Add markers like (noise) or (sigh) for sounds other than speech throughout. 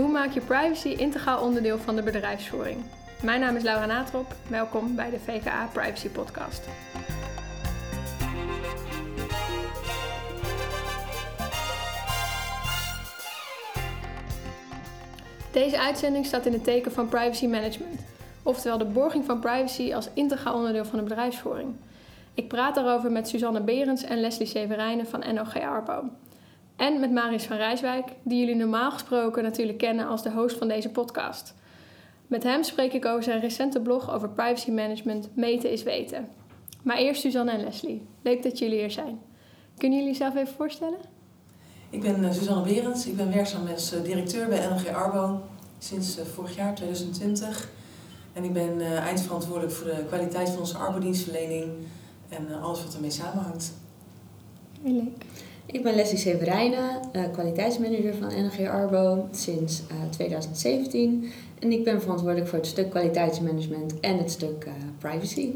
Hoe maak je privacy integraal onderdeel van de bedrijfsvoering? Mijn naam is Laura Natrop. Welkom bij de VKA Privacy Podcast. Deze uitzending staat in het teken van privacy management, oftewel de borging van privacy als integraal onderdeel van de bedrijfsvoering. Ik praat daarover met Suzanne Berends en Leslie Severijnen van NOG Arpo. En met Marius van Rijswijk, die jullie normaal gesproken natuurlijk kennen als de host van deze podcast. Met hem spreek ik over zijn recente blog over privacy management Meten is weten. Maar eerst Suzanne en Leslie. Leuk dat jullie hier zijn. Kunnen jullie jezelf even voorstellen? Ik ben uh, Suzanne Berends. Ik ben werkzaam als uh, directeur bij NLG Arbo sinds uh, vorig jaar, 2020. En ik ben eindverantwoordelijk voor de kwaliteit van onze arbodienstverlening en alles wat ermee samenhangt. Heel leuk. Ik ben Leslie Severijnen, kwaliteitsmanager van NLG Arbo sinds 2017. En ik ben verantwoordelijk voor het stuk kwaliteitsmanagement en het stuk privacy.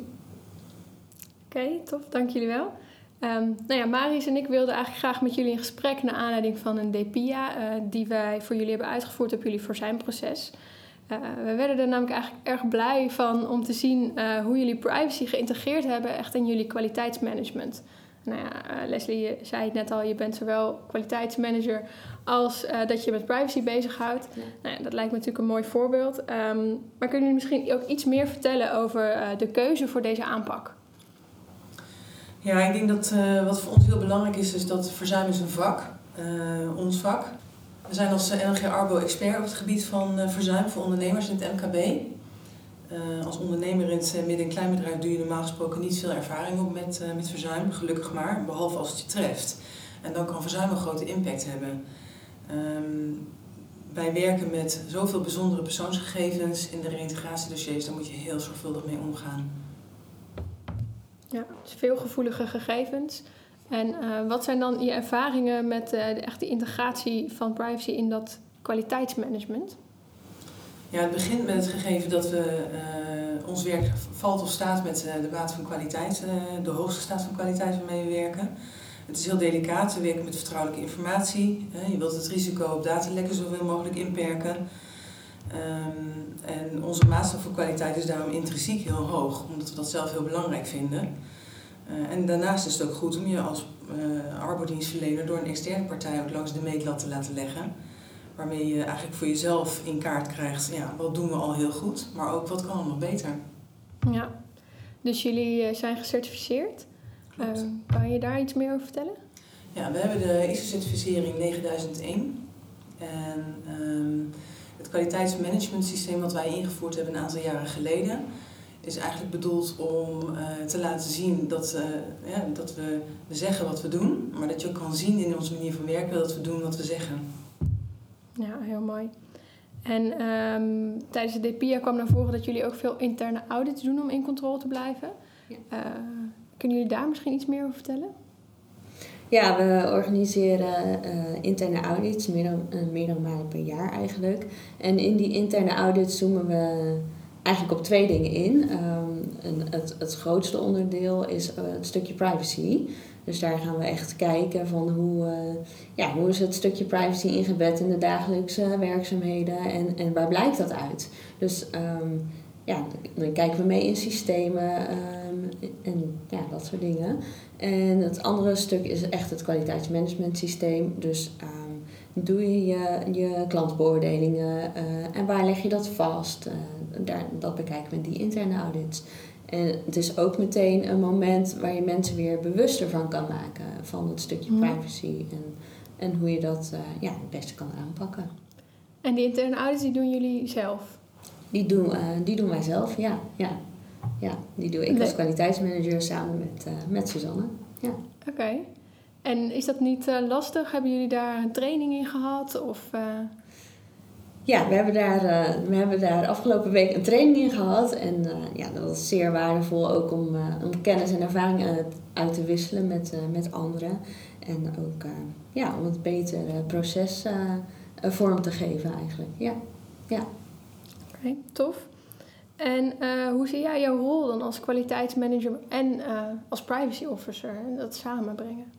Oké, tof. Dank jullie wel. Um, nou ja, Marius en ik wilden eigenlijk graag met jullie in gesprek naar aanleiding van een DPIA die wij voor jullie hebben uitgevoerd op jullie voor zijn proces. We werden er namelijk eigenlijk erg blij van om te zien hoe jullie privacy geïntegreerd hebben echt in jullie kwaliteitsmanagement. Nou ja, Leslie, je zei het net al, je bent zowel kwaliteitsmanager als dat je met privacy bezighoudt. Ja. Nou dat lijkt me natuurlijk een mooi voorbeeld. Um, maar kunnen jullie misschien ook iets meer vertellen over de keuze voor deze aanpak? Ja, ik denk dat uh, wat voor ons heel belangrijk is, is dat verzuim is een vak, ons vak. We zijn als NLG Arbo expert op het gebied van verzuim voor ondernemers in het MKB. Als ondernemer in het midden- en kleinbedrijf doe je normaal gesproken niet veel ervaring op met, met verzuim, gelukkig maar, behalve als het je treft. En dan kan verzuim een grote impact hebben. Um, wij werken met zoveel bijzondere persoonsgegevens in de reintegratiedossiers, daar moet je heel zorgvuldig mee omgaan. Ja, dus veel gevoelige gegevens. En wat zijn dan je ervaringen met de, echt de integratie van privacy in dat kwaliteitsmanagement? Ja, het begint met het gegeven dat we, uh, ons werk valt of staat met de baat van kwaliteit, de hoogste staat van kwaliteit waarmee we werken. Het is heel delicaat, we werken met vertrouwelijke informatie. Je wilt het risico op datalekken zoveel mogelijk inperken. Um, en onze maatstaf voor kwaliteit is daarom intrinsiek heel hoog, omdat we dat zelf heel belangrijk vinden. En daarnaast is het ook goed om je als arbodienstverlener door een externe partij ook langs de meetlat te laten leggen. Waarmee je eigenlijk voor jezelf in kaart krijgt, ja, wat doen we al heel goed, maar ook wat kan nog beter. Ja, dus jullie zijn gecertificeerd. Uh, kan je daar iets meer over vertellen? Ja, we hebben de ISO-certificering 9001. En um, het kwaliteitsmanagementsysteem wat wij ingevoerd hebben een aantal jaren geleden, is eigenlijk bedoeld om uh, te laten zien dat, uh, ja, dat we, we zeggen wat we doen, maar dat je ook kan zien in onze manier van werken dat we doen wat we zeggen. Ja, heel mooi. En um, tijdens de DPIA kwam naar voren dat jullie ook veel interne audits doen om in controle te blijven. Ja. Uh, kunnen jullie daar misschien iets meer over vertellen? Ja, we organiseren uh, interne audits, meer dan, uh, meerdere malen per jaar eigenlijk. En in die interne audits zoomen we eigenlijk op twee dingen in. Um, en het, het grootste onderdeel is uh, het stukje privacy. Dus daar gaan we echt kijken van hoe, ja, hoe is het stukje privacy ingebed in de dagelijkse werkzaamheden en, en waar blijkt dat uit. Dus um, ja, dan kijken we mee in systemen um, en ja, dat soort dingen. En het andere stuk is echt het kwaliteitsmanagement systeem. Dus um, doe je je, je klantbeoordelingen uh, en waar leg je dat vast? Uh, daar, dat bekijken we in die interne audits. En het is ook meteen een moment waar je mensen weer bewuster van kan maken van het stukje privacy en, en hoe je dat uh, ja, het beste kan aanpakken. En die interne audits die doen jullie zelf? Die doen, die doen wij zelf, ja. ja. Ja, die doe ik als kwaliteitsmanager samen met, uh, met Suzanne. Ja. Oké. Okay. En is dat niet uh, lastig? Hebben jullie daar een training in gehad? Of, uh... Ja, we hebben, daar, we hebben daar afgelopen week een training in gehad. En ja, dat was zeer waardevol ook om, om kennis en ervaring uit te wisselen met, met anderen. En ook ja, om het betere proces vorm te geven eigenlijk. Ja, ja. Oké, tof. En hoe zie jij jouw rol dan als kwaliteitsmanager en als privacy officer dat samenbrengen?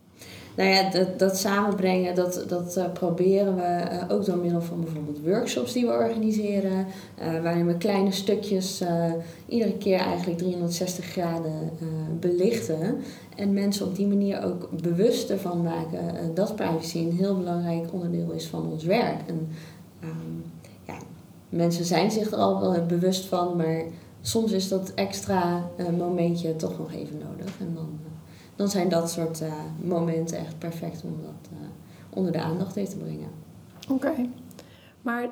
Nou ja, dat, dat samenbrengen, dat, dat uh, proberen we uh, ook door middel van bijvoorbeeld workshops die we organiseren, uh, waarin we kleine stukjes iedere keer eigenlijk 360 graden belichten. En mensen op die manier ook bewust ervan maken dat privacy een heel belangrijk onderdeel is van ons werk. En um, ja, mensen zijn zich er al wel bewust van, maar soms is dat extra momentje toch nog even nodig. En dan dan zijn dat soort uh, momenten echt perfect om dat uh, onder de aandacht te brengen. Oké, maar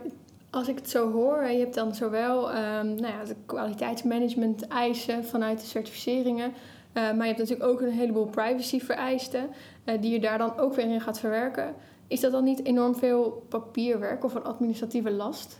als ik het zo hoor, je hebt dan zowel um, nou ja, de kwaliteitsmanagement eisen vanuit de certificeringen, uh, maar je hebt natuurlijk ook een heleboel privacy vereisten die je daar dan ook weer in gaat verwerken. Is dat dan niet enorm veel papierwerk of een administratieve last?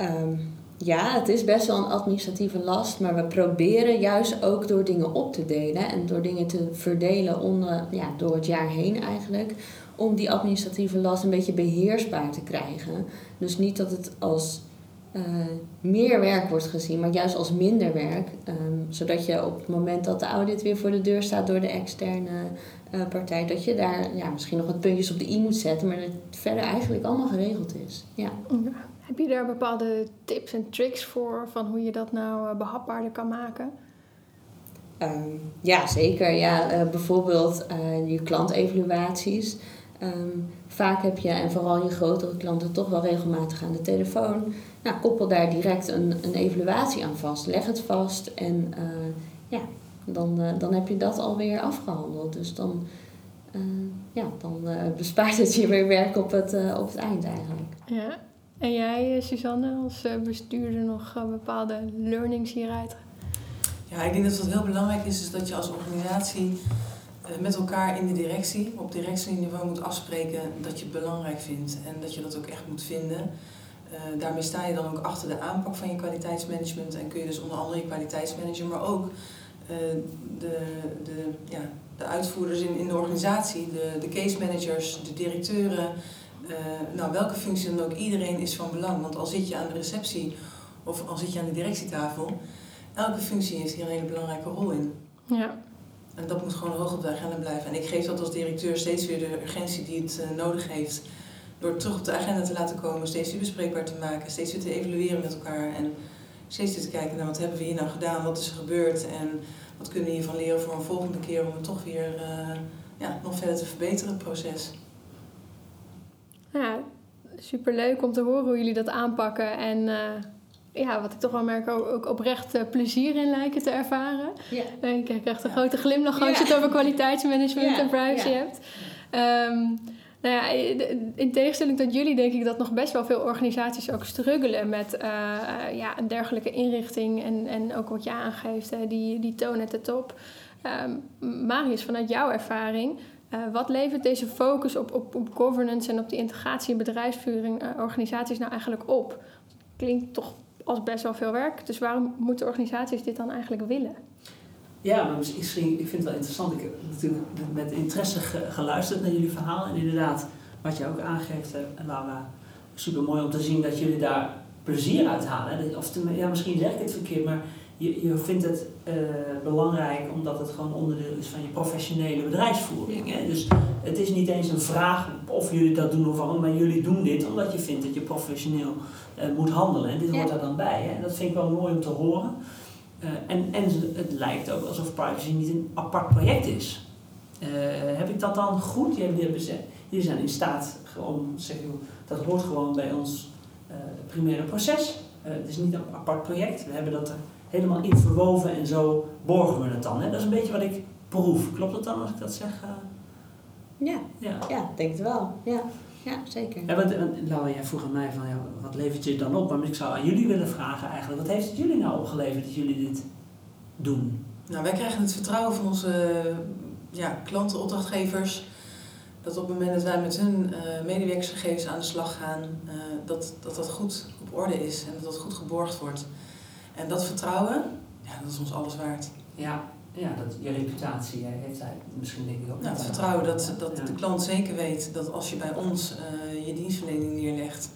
Um, ja, het is best wel een administratieve last, maar we proberen juist ook door dingen op te delen en door dingen te verdelen onder, ja, door het jaar heen eigenlijk, om die administratieve last een beetje beheersbaar te krijgen. Dus niet dat het als uh, meer werk wordt gezien, maar juist als minder werk. Um, zodat je op het moment dat de audit weer voor de deur staat door de externe uh, partij, dat je daar ja, misschien nog wat puntjes op de i moet zetten, maar dat het verder eigenlijk allemaal geregeld is. Ja. Heb je daar bepaalde tips en tricks voor van hoe je dat nou uh, behapbaarder kan maken? Um, ja, zeker. Ja, uh, bijvoorbeeld uh, je klantevaluaties. Um, vaak heb je, en vooral je grotere klanten, toch wel regelmatig aan de telefoon. Nou, koppel daar direct een, een evaluatie aan vast. Leg het vast en ja, dan, dan heb je dat alweer afgehandeld. Dus dan, ja, dan bespaart het je weer werk op het, op het eind eigenlijk. Ja. En jij, eh, Suzanne, als eh, bestuurder nog eh, bepaalde learnings hieruit? Ja, ik denk dat wat heel belangrijk is, is dat je als organisatie met elkaar in de directie, op directieniveau moet afspreken dat je het belangrijk vindt en dat je dat ook echt moet vinden. daarmee sta je dan ook achter de aanpak van je kwaliteitsmanagement en kun je dus onder andere je kwaliteitsmanager, maar ook de, de, ja, de uitvoerders in, in de organisatie, de, de case managers, de directeuren, uh, nou, welke functie dan ook, iedereen is van belang. Want al zit je aan de receptie of al zit je aan de directietafel, elke functie heeft hier een hele belangrijke rol in. Ja. En dat moet gewoon hoog op de agenda blijven. En ik geef dat als directeur steeds weer de urgentie die het uh, nodig heeft. Door terug op de agenda te laten komen, steeds weer bespreekbaar te maken, steeds weer te evalueren met elkaar. En steeds weer te kijken naar wat hebben we hier nou gedaan, wat is er gebeurd en wat kunnen we hiervan leren voor een volgende keer om het toch weer uh, ja, nog verder te verbeteren, het proces. Ja, superleuk om te horen hoe jullie dat aanpakken. En uh, ja, wat ik toch wel merk, ook, ook oprecht uh, plezier in lijken te ervaren. Ja. Uh, ik krijg echt een grote glimlach als je het over kwaliteitsmanagement en privacy hebt. Um, nou ja, in tegenstelling tot jullie denk ik dat nog best wel veel organisaties ook struggelen met uh, ja, een dergelijke inrichting. En, en ook wat je aangeeft, hè, die, die toon at de top. Um, Marius, vanuit jouw ervaring, uh, wat levert deze focus op, op, op governance en op die integratie in bedrijfsvoering uh, organisaties nou eigenlijk op? Klinkt toch als best wel veel werk. Dus waarom moeten organisaties dit dan eigenlijk willen? Ja, maar misschien, ik vind het wel interessant. Ik heb natuurlijk met interesse geluisterd naar jullie verhaal. En inderdaad, wat je ook aangeeft, en Laura, super mooi om te zien dat jullie daar plezier uit halen. Of ja, misschien zeg ik het verkeerd, maar je, je vindt het uh, belangrijk omdat het gewoon onderdeel is van je professionele bedrijfsvoering. Hè? Dus het is niet eens een vraag of jullie dat doen of waarom, maar jullie doen dit omdat je vindt dat je professioneel uh, moet handelen. En dit hoort daar dan bij. Hè? En dat vind ik wel mooi om te horen. Uh, en, en het lijkt ook alsof privacy niet een apart project is. heb ik dat dan goed? Jullie, zijn in staat om zeg je, dat hoort gewoon bij ons primaire proces. het is niet een apart project. We hebben dat er helemaal in verwoven en zo borgen we het dan. Hè? Dat is een beetje wat ik proef. Klopt het dan als ik dat zeg? Uh... Ja. ja, ja, denk het wel. Ja, ja zeker. Ja, want, Laura, jij vroeg aan mij van, ja, wat levert je dan op? Maar ik zou aan jullie willen vragen eigenlijk, wat heeft het jullie nou opgeleverd dat jullie dit doen? Nou, wij krijgen het vertrouwen van onze ja, klanten, opdrachtgevers, dat op het moment dat wij met hun uh, medewerkersgegevens aan de slag gaan, uh, dat, dat dat goed op orde is en dat dat goed geborgd wordt. En dat vertrouwen, ja, dat is ons alles waard. Ja, ja dat, je reputatie heeft hij misschien denk ik ook. Nou, het vertrouwen dat, dat de klant zeker weet dat als je bij ons uh, je dienstverlening neerlegt,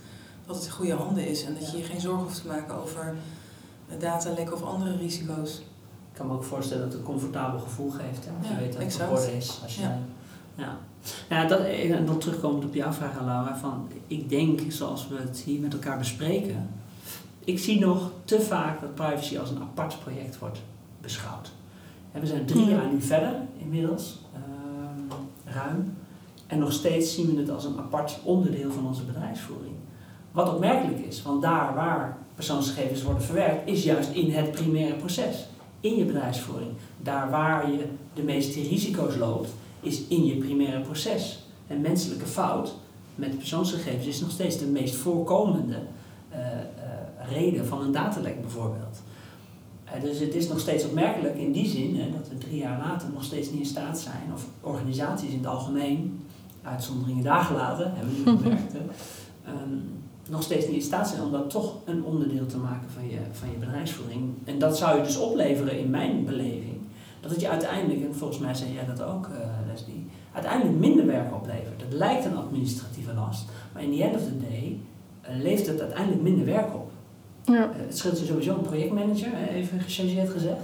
dat het in goede handen is en dat je je geen zorgen hoeft te maken over datalek of andere risico's. Ik kan me ook voorstellen dat het een comfortabel gevoel geeft. Hè? Als je weet dat het op orde is. Als je Ja. Ja, dat, en dan terugkomend op jouw vraag Laura, van ik denk zoals we het hier met elkaar bespreken, ik zie nog te vaak dat privacy als een apart project wordt beschouwd. En we zijn drie Ja. jaar nu verder inmiddels, ehm, ruim, en nog steeds zien we het als een apart onderdeel van onze bedrijfsvoering. Wat opmerkelijk is, want daar waar persoonsgegevens worden verwerkt, is juist in het primaire proces, in je bedrijfsvoering. Daar waar je de meeste risico's loopt, is in je primaire proces. En menselijke fout met persoonsgegevens is nog steeds de meest voorkomende reden van een datalek bijvoorbeeld. Eh, dus het is nog steeds opmerkelijk in die zin hè, dat we drie jaar later nog steeds niet in staat zijn, of organisaties in het algemeen, uitzonderingen daar gelaten, hebben we nu (laughs) gemerkt, hè, ehm, nog steeds niet in staat zijn om dat toch een onderdeel te maken van je, van je bedrijfsvoering. En dat zou je dus opleveren in mijn beleving, dat het je uiteindelijk, en volgens mij zei jij dat ook, eh, Leslie, uiteindelijk minder werk oplevert. Het lijkt een administratieve last, maar in the end of the day levert het uiteindelijk minder werk op. Ja. Eh, het scheelt je sowieso een projectmanager, even gechargeerd gezegd.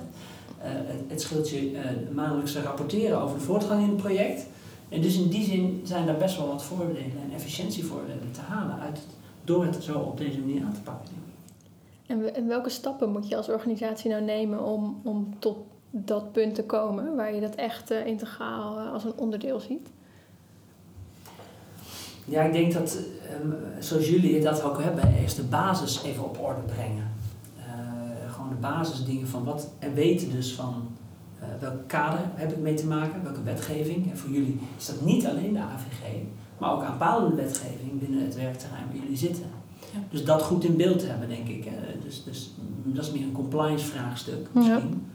Eh, het, het scheelt je eh, maandelijkse rapporteren over de voortgang in het project. En dus in die zin zijn daar best wel wat voordelen en efficiëntievoordelen te halen uit het, door het zo op deze manier aan te pakken. En, we- en welke stappen moet je als organisatie nou nemen om, om tot dat punt te komen waar je dat echt integraal als een onderdeel ziet? Ja, ik denk dat, ehm, zoals jullie dat ook hebben, eerst de basis even op orde brengen. Eh, gewoon de basisdingen van wat, en weten dus van eh, welk kader heb ik mee te maken, welke wetgeving. En voor jullie is dat niet alleen de AVG, maar ook aanpalende wetgeving binnen het werkterrein waar jullie zitten. Ja. Dus dat goed in beeld hebben, denk ik. Hè. Dus, dus mm, dat is meer een compliance vraagstuk misschien.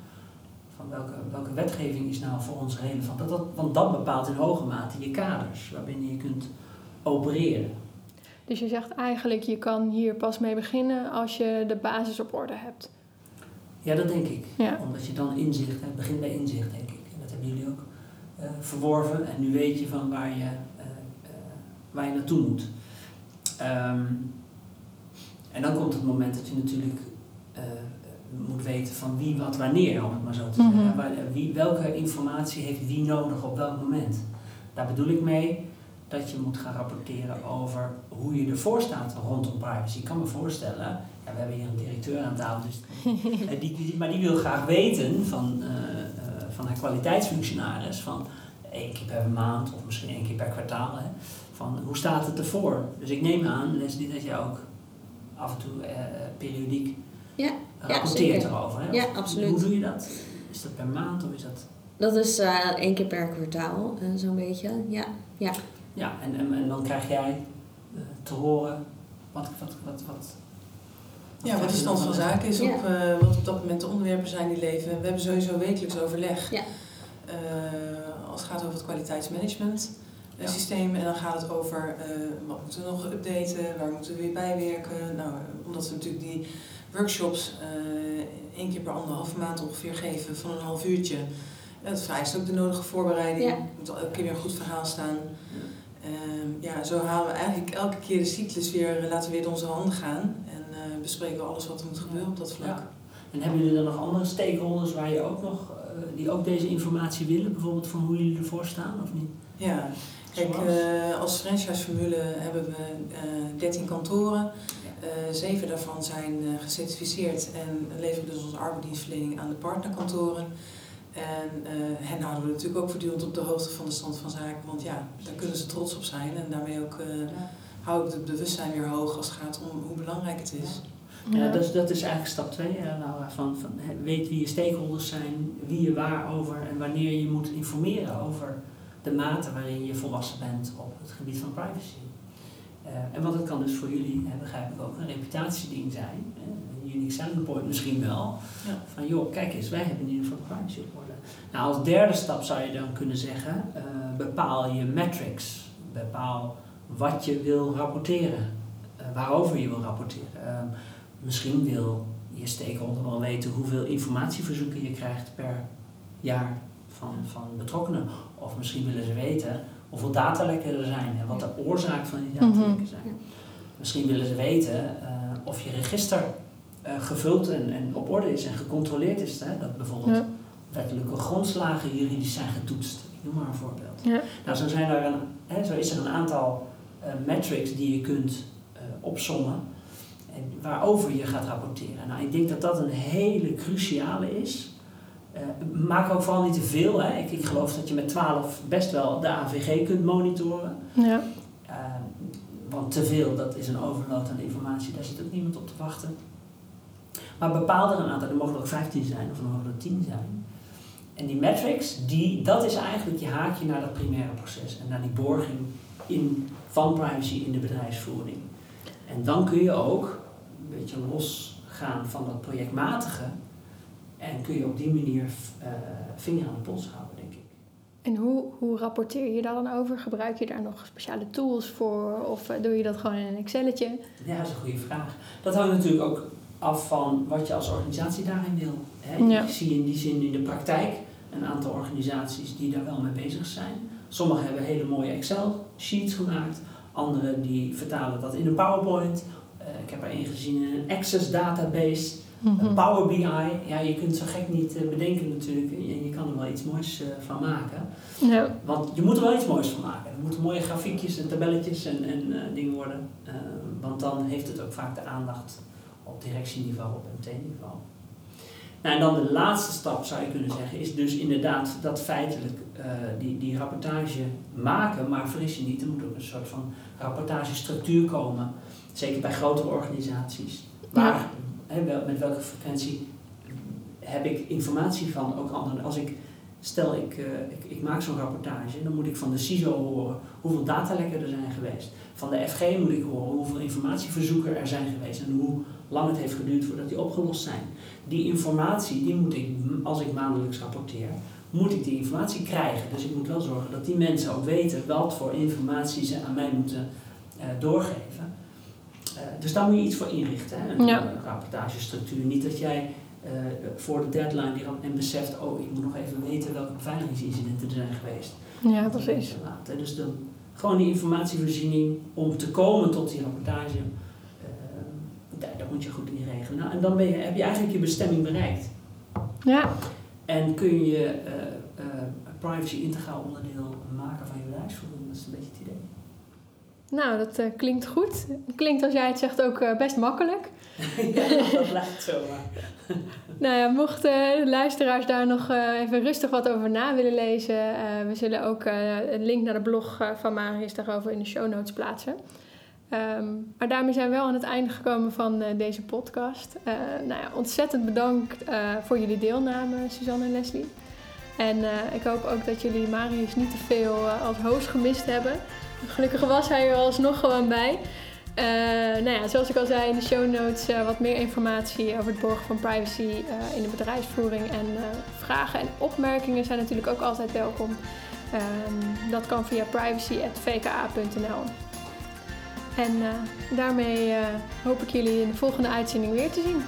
Van welke, welke wetgeving is nou voor ons relevant? Dat, dat, want dat bepaalt in hoge mate je kaders waarbinnen je kunt opereren. Dus je zegt eigenlijk, je kan hier pas mee beginnen als je de basis op orde hebt. Ja, dat denk ik. Ja. Omdat je dan inzicht hebt, begint bij inzicht, denk ik. En dat hebben jullie ook eh, verworven. En nu weet je van waar je, eh, eh, waar je naartoe moet. Ehm, en dan komt het moment dat je natuurlijk moet weten van wie, wat, wanneer, om het maar zo te zeggen. Mhm. Wie, welke informatie heeft wie nodig op welk moment. Daar bedoel ik mee dat je moet gaan rapporteren over hoe je ervoor staat rondom privacy. Ik kan me voorstellen, ja, we hebben hier een directeur aan tafel, dus (laughs) eh, die, maar die wil graag weten van, eh, eh, van haar kwaliteitsfunctionaris, van één keer per maand of misschien één keer per kwartaal, hè, van hoe staat het ervoor? Dus ik neem aan, Leslie, dat je ook af en toe periodiek Ja, rapporteert zeker. erover. Hè? Ja, absoluut. Hoe doe je dat? Is dat per maand of is dat... Dat is één keer per kwartaal, zo'n beetje. Ja, ja. Ja, en, en, en dan krijg jij eh, te horen wat, wat, wat, wat, Ja, wat de stand van zaken is, Ja. op, eh, wat op dat moment de onderwerpen zijn die leven. We hebben sowieso wekelijks overleg Ja. eh, als het gaat over het kwaliteitsmanagement Ja. systeem. En dan gaat het over eh, wat moeten we nog updaten, waar moeten we weer bijwerken. Nou, omdat we natuurlijk die workshops eh, één keer per anderhalve maand ongeveer geven van een half uurtje. En dat vereist ook de nodige voorbereiding. Ja. Er moet elke keer weer een goed verhaal staan. Ehm, ja, zo halen we eigenlijk elke keer de cyclus weer, eh, laten we weer onze handen gaan. En eh, bespreken we alles wat er moet gebeuren op dat vlak. Ja. En hebben jullie dan nog andere stakeholders waar je ook nog, eh, die ook deze informatie willen, bijvoorbeeld van hoe jullie ervoor staan of niet? Ja, kijk, als franchiseformule hebben we eh 13 kantoren. Zeven daarvan zijn gecertificeerd en leveren dus onze arbeidsdienstverlening aan de partnerkantoren. En eh, hen houden we natuurlijk ook voortdurend op de hoogte van de stand van zaken, want ja, daar kunnen ze trots op zijn. En daarmee ook eh hou ik het bewustzijn weer hoog als het gaat om hoe belangrijk het is. Ja, dat, is, dat is eigenlijk stap 2, Laura. Van, van, weet wie je stakeholders zijn, wie je waar over en wanneer je moet informeren over de mate waarin je volwassen bent op het gebied van privacy. Eh, en wat het kan dus voor jullie, hè, begrijp ik ook, een reputatieding zijn. Hè, unique selling point misschien wel. Ja. Van joh, kijk eens, wij hebben in ieder geval privacy op orde. Nou, als derde stap zou je dan kunnen zeggen, eh, bepaal je metrics. Bepaal wat je wil rapporteren. eh, waarover je wil rapporteren. Ehm, Misschien wil je stakeholder wel weten hoeveel informatieverzoeken je krijgt per jaar van, van betrokkenen. Of misschien willen ze weten hoeveel datalekken er zijn en wat de oorzaak van die datalekken zijn. Misschien willen ze weten eh, of je register eh, gevuld en, en op orde is en gecontroleerd is. Hè? Dat bijvoorbeeld Ja. wettelijke grondslagen juridisch zijn getoetst. Ik Noem maar een voorbeeld. Ja. Nou, zo, zijn er een, hè, zo is er een aantal uh, metrics die je kunt uh, opsommen en waarover je gaat rapporteren. Nou, ik denk dat dat een hele cruciale is. Maak ook vooral niet te veel. Hè. Ik, ik geloof dat je met 12 best wel de AVG kunt monitoren. Ja. want te veel, dat is een overload aan informatie, daar zit ook niemand op te wachten. Maar bepaal er een aantal, er mogen er ook 15 zijn of er mogen er 10 zijn. En die metrics, die, dat is eigenlijk je haakje naar dat primaire proces en naar die borging in, van privacy in de bedrijfsvoering. En dan kun je ook een beetje losgaan van dat projectmatige en kun je op die manier uh, vinger aan de pols houden, denk ik. En hoe, hoe rapporteer je daar dan over? Gebruik je daar nog speciale tools voor of doe je dat gewoon in een Excelletje? Ja, dat is een goede vraag. Dat hangt natuurlijk ook af van wat je als organisatie daarin wil. Hè. Ja. Ik zie in die zin in de praktijk een aantal organisaties die daar wel mee bezig zijn. Sommigen hebben hele mooie Excel-sheets gemaakt. Anderen die vertalen dat in een PowerPoint. Uh, ik heb er één gezien in een Access database. Een Power BI. Ja, je kunt zo gek niet uh, bedenken natuurlijk. En je, je kan er wel iets moois uh, van maken. Ja. Want je moet er wel iets moois van maken. Er moeten mooie grafiekjes en tabelletjes en, en dingen worden. want dan heeft het ook vaak de aandacht op directieniveau, op MT-niveau. Nou, en dan de laatste stap zou je kunnen zeggen, is dus inderdaad dat feitelijk uh, die, die rapportage maken, maar vergis je niet, er moet ook een soort van rapportagestructuur komen. Zeker bij grotere organisaties. Waar, Ja. hè, wel, met welke frequentie heb ik informatie van ook anderen. Als ik, stel ik, uh, ik, ik maak zo'n rapportage, dan moet ik van de CISO horen hoeveel datalekken er zijn geweest. Van de FG moet ik horen hoeveel informatieverzoeken er zijn geweest en hoe lang het heeft geduurd voordat die opgelost zijn. Die informatie, die moet ik, als ik maandelijks rapporteer, moet ik die informatie krijgen. Dus ik moet wel zorgen dat die mensen ook weten wat voor informatie ze aan mij moeten uh, doorgeven. Uh, dus daar moet je iets voor inrichten, hè? een Ja. rapportagestructuur. Niet dat jij voor de deadline die en beseft, oh ik moet nog even weten welke beveiligingsincidenten er zijn geweest. ja, precies. Dus dan gewoon die informatievoorziening om te komen tot die rapportage daar, dat moet je goed in regelen. Nou, en dan ben je, heb je eigenlijk je bestemming bereikt. Ja, En kun je uh, uh, privacy integraal onderdeel maken van je bedrijfsvoering. Dat is een beetje het idee. nou dat eh, klinkt goed. Klinkt als jij het zegt ook eh, best makkelijk. (laughs) ja, dat lijkt zo. Maar. (laughs) Nou ja, mochten de luisteraars daar nog eh, even rustig wat over na willen lezen, eh, we zullen ook eh, een link naar de blog eh, van Marius daarover in de show notes plaatsen. Ehm, maar daarmee zijn we wel aan het einde gekomen van eh, deze podcast. Eh, nou ja, ontzettend bedankt eh, voor jullie deelname, Suzanne en Leslie. En ik hoop ook dat jullie Marius niet te veel als host gemist hebben. Gelukkig was hij er alsnog gewoon bij. Nou ja, zoals ik al zei in de show notes, wat meer informatie over het borgen van privacy in de bedrijfsvoering. En vragen en opmerkingen zijn natuurlijk ook altijd welkom. Ehm, dat kan via privacy.vka.nl. En eh, daarmee eh, hoop ik jullie in de volgende uitzending weer te zien.